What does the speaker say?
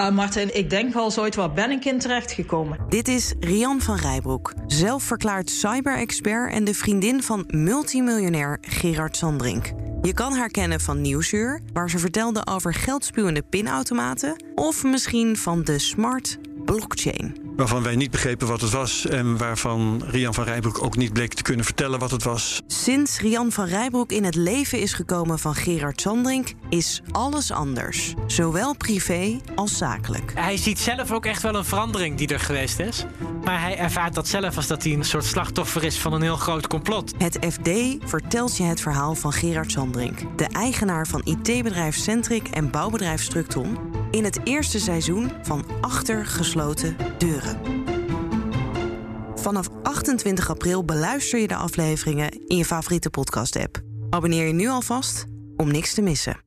Uh, Martin, ik denk wel ooit, waar ben ik in terechtgekomen? Dit is Rian van Rijbroek, zelfverklaard cyber-expert en de vriendin van multimiljonair Gerard Sandrink. Je kan haar kennen van Nieuwsuur, waar ze vertelde over geldspuwende pinautomaten, of misschien van de smart blockchain waarvan wij niet begrepen wat het was en waarvan Rian van Rijbroek ook niet bleek te kunnen vertellen wat het was. Sinds Rian van Rijbroek in het leven is gekomen van Gerard Sandrink, is alles anders. Zowel privé als zakelijk. Hij ziet zelf ook echt wel een verandering die er geweest is. Maar hij ervaart dat zelf als dat hij een soort slachtoffer is van een heel groot complot. Het FD vertelt je het verhaal van Gerard Sandrink, de eigenaar van IT-bedrijf Centric en bouwbedrijf Structon, in het eerste seizoen van Achter gesloten deuren. Vanaf 28 april beluister je de afleveringen in je favoriete podcast-app. Abonneer je nu alvast om niks te missen.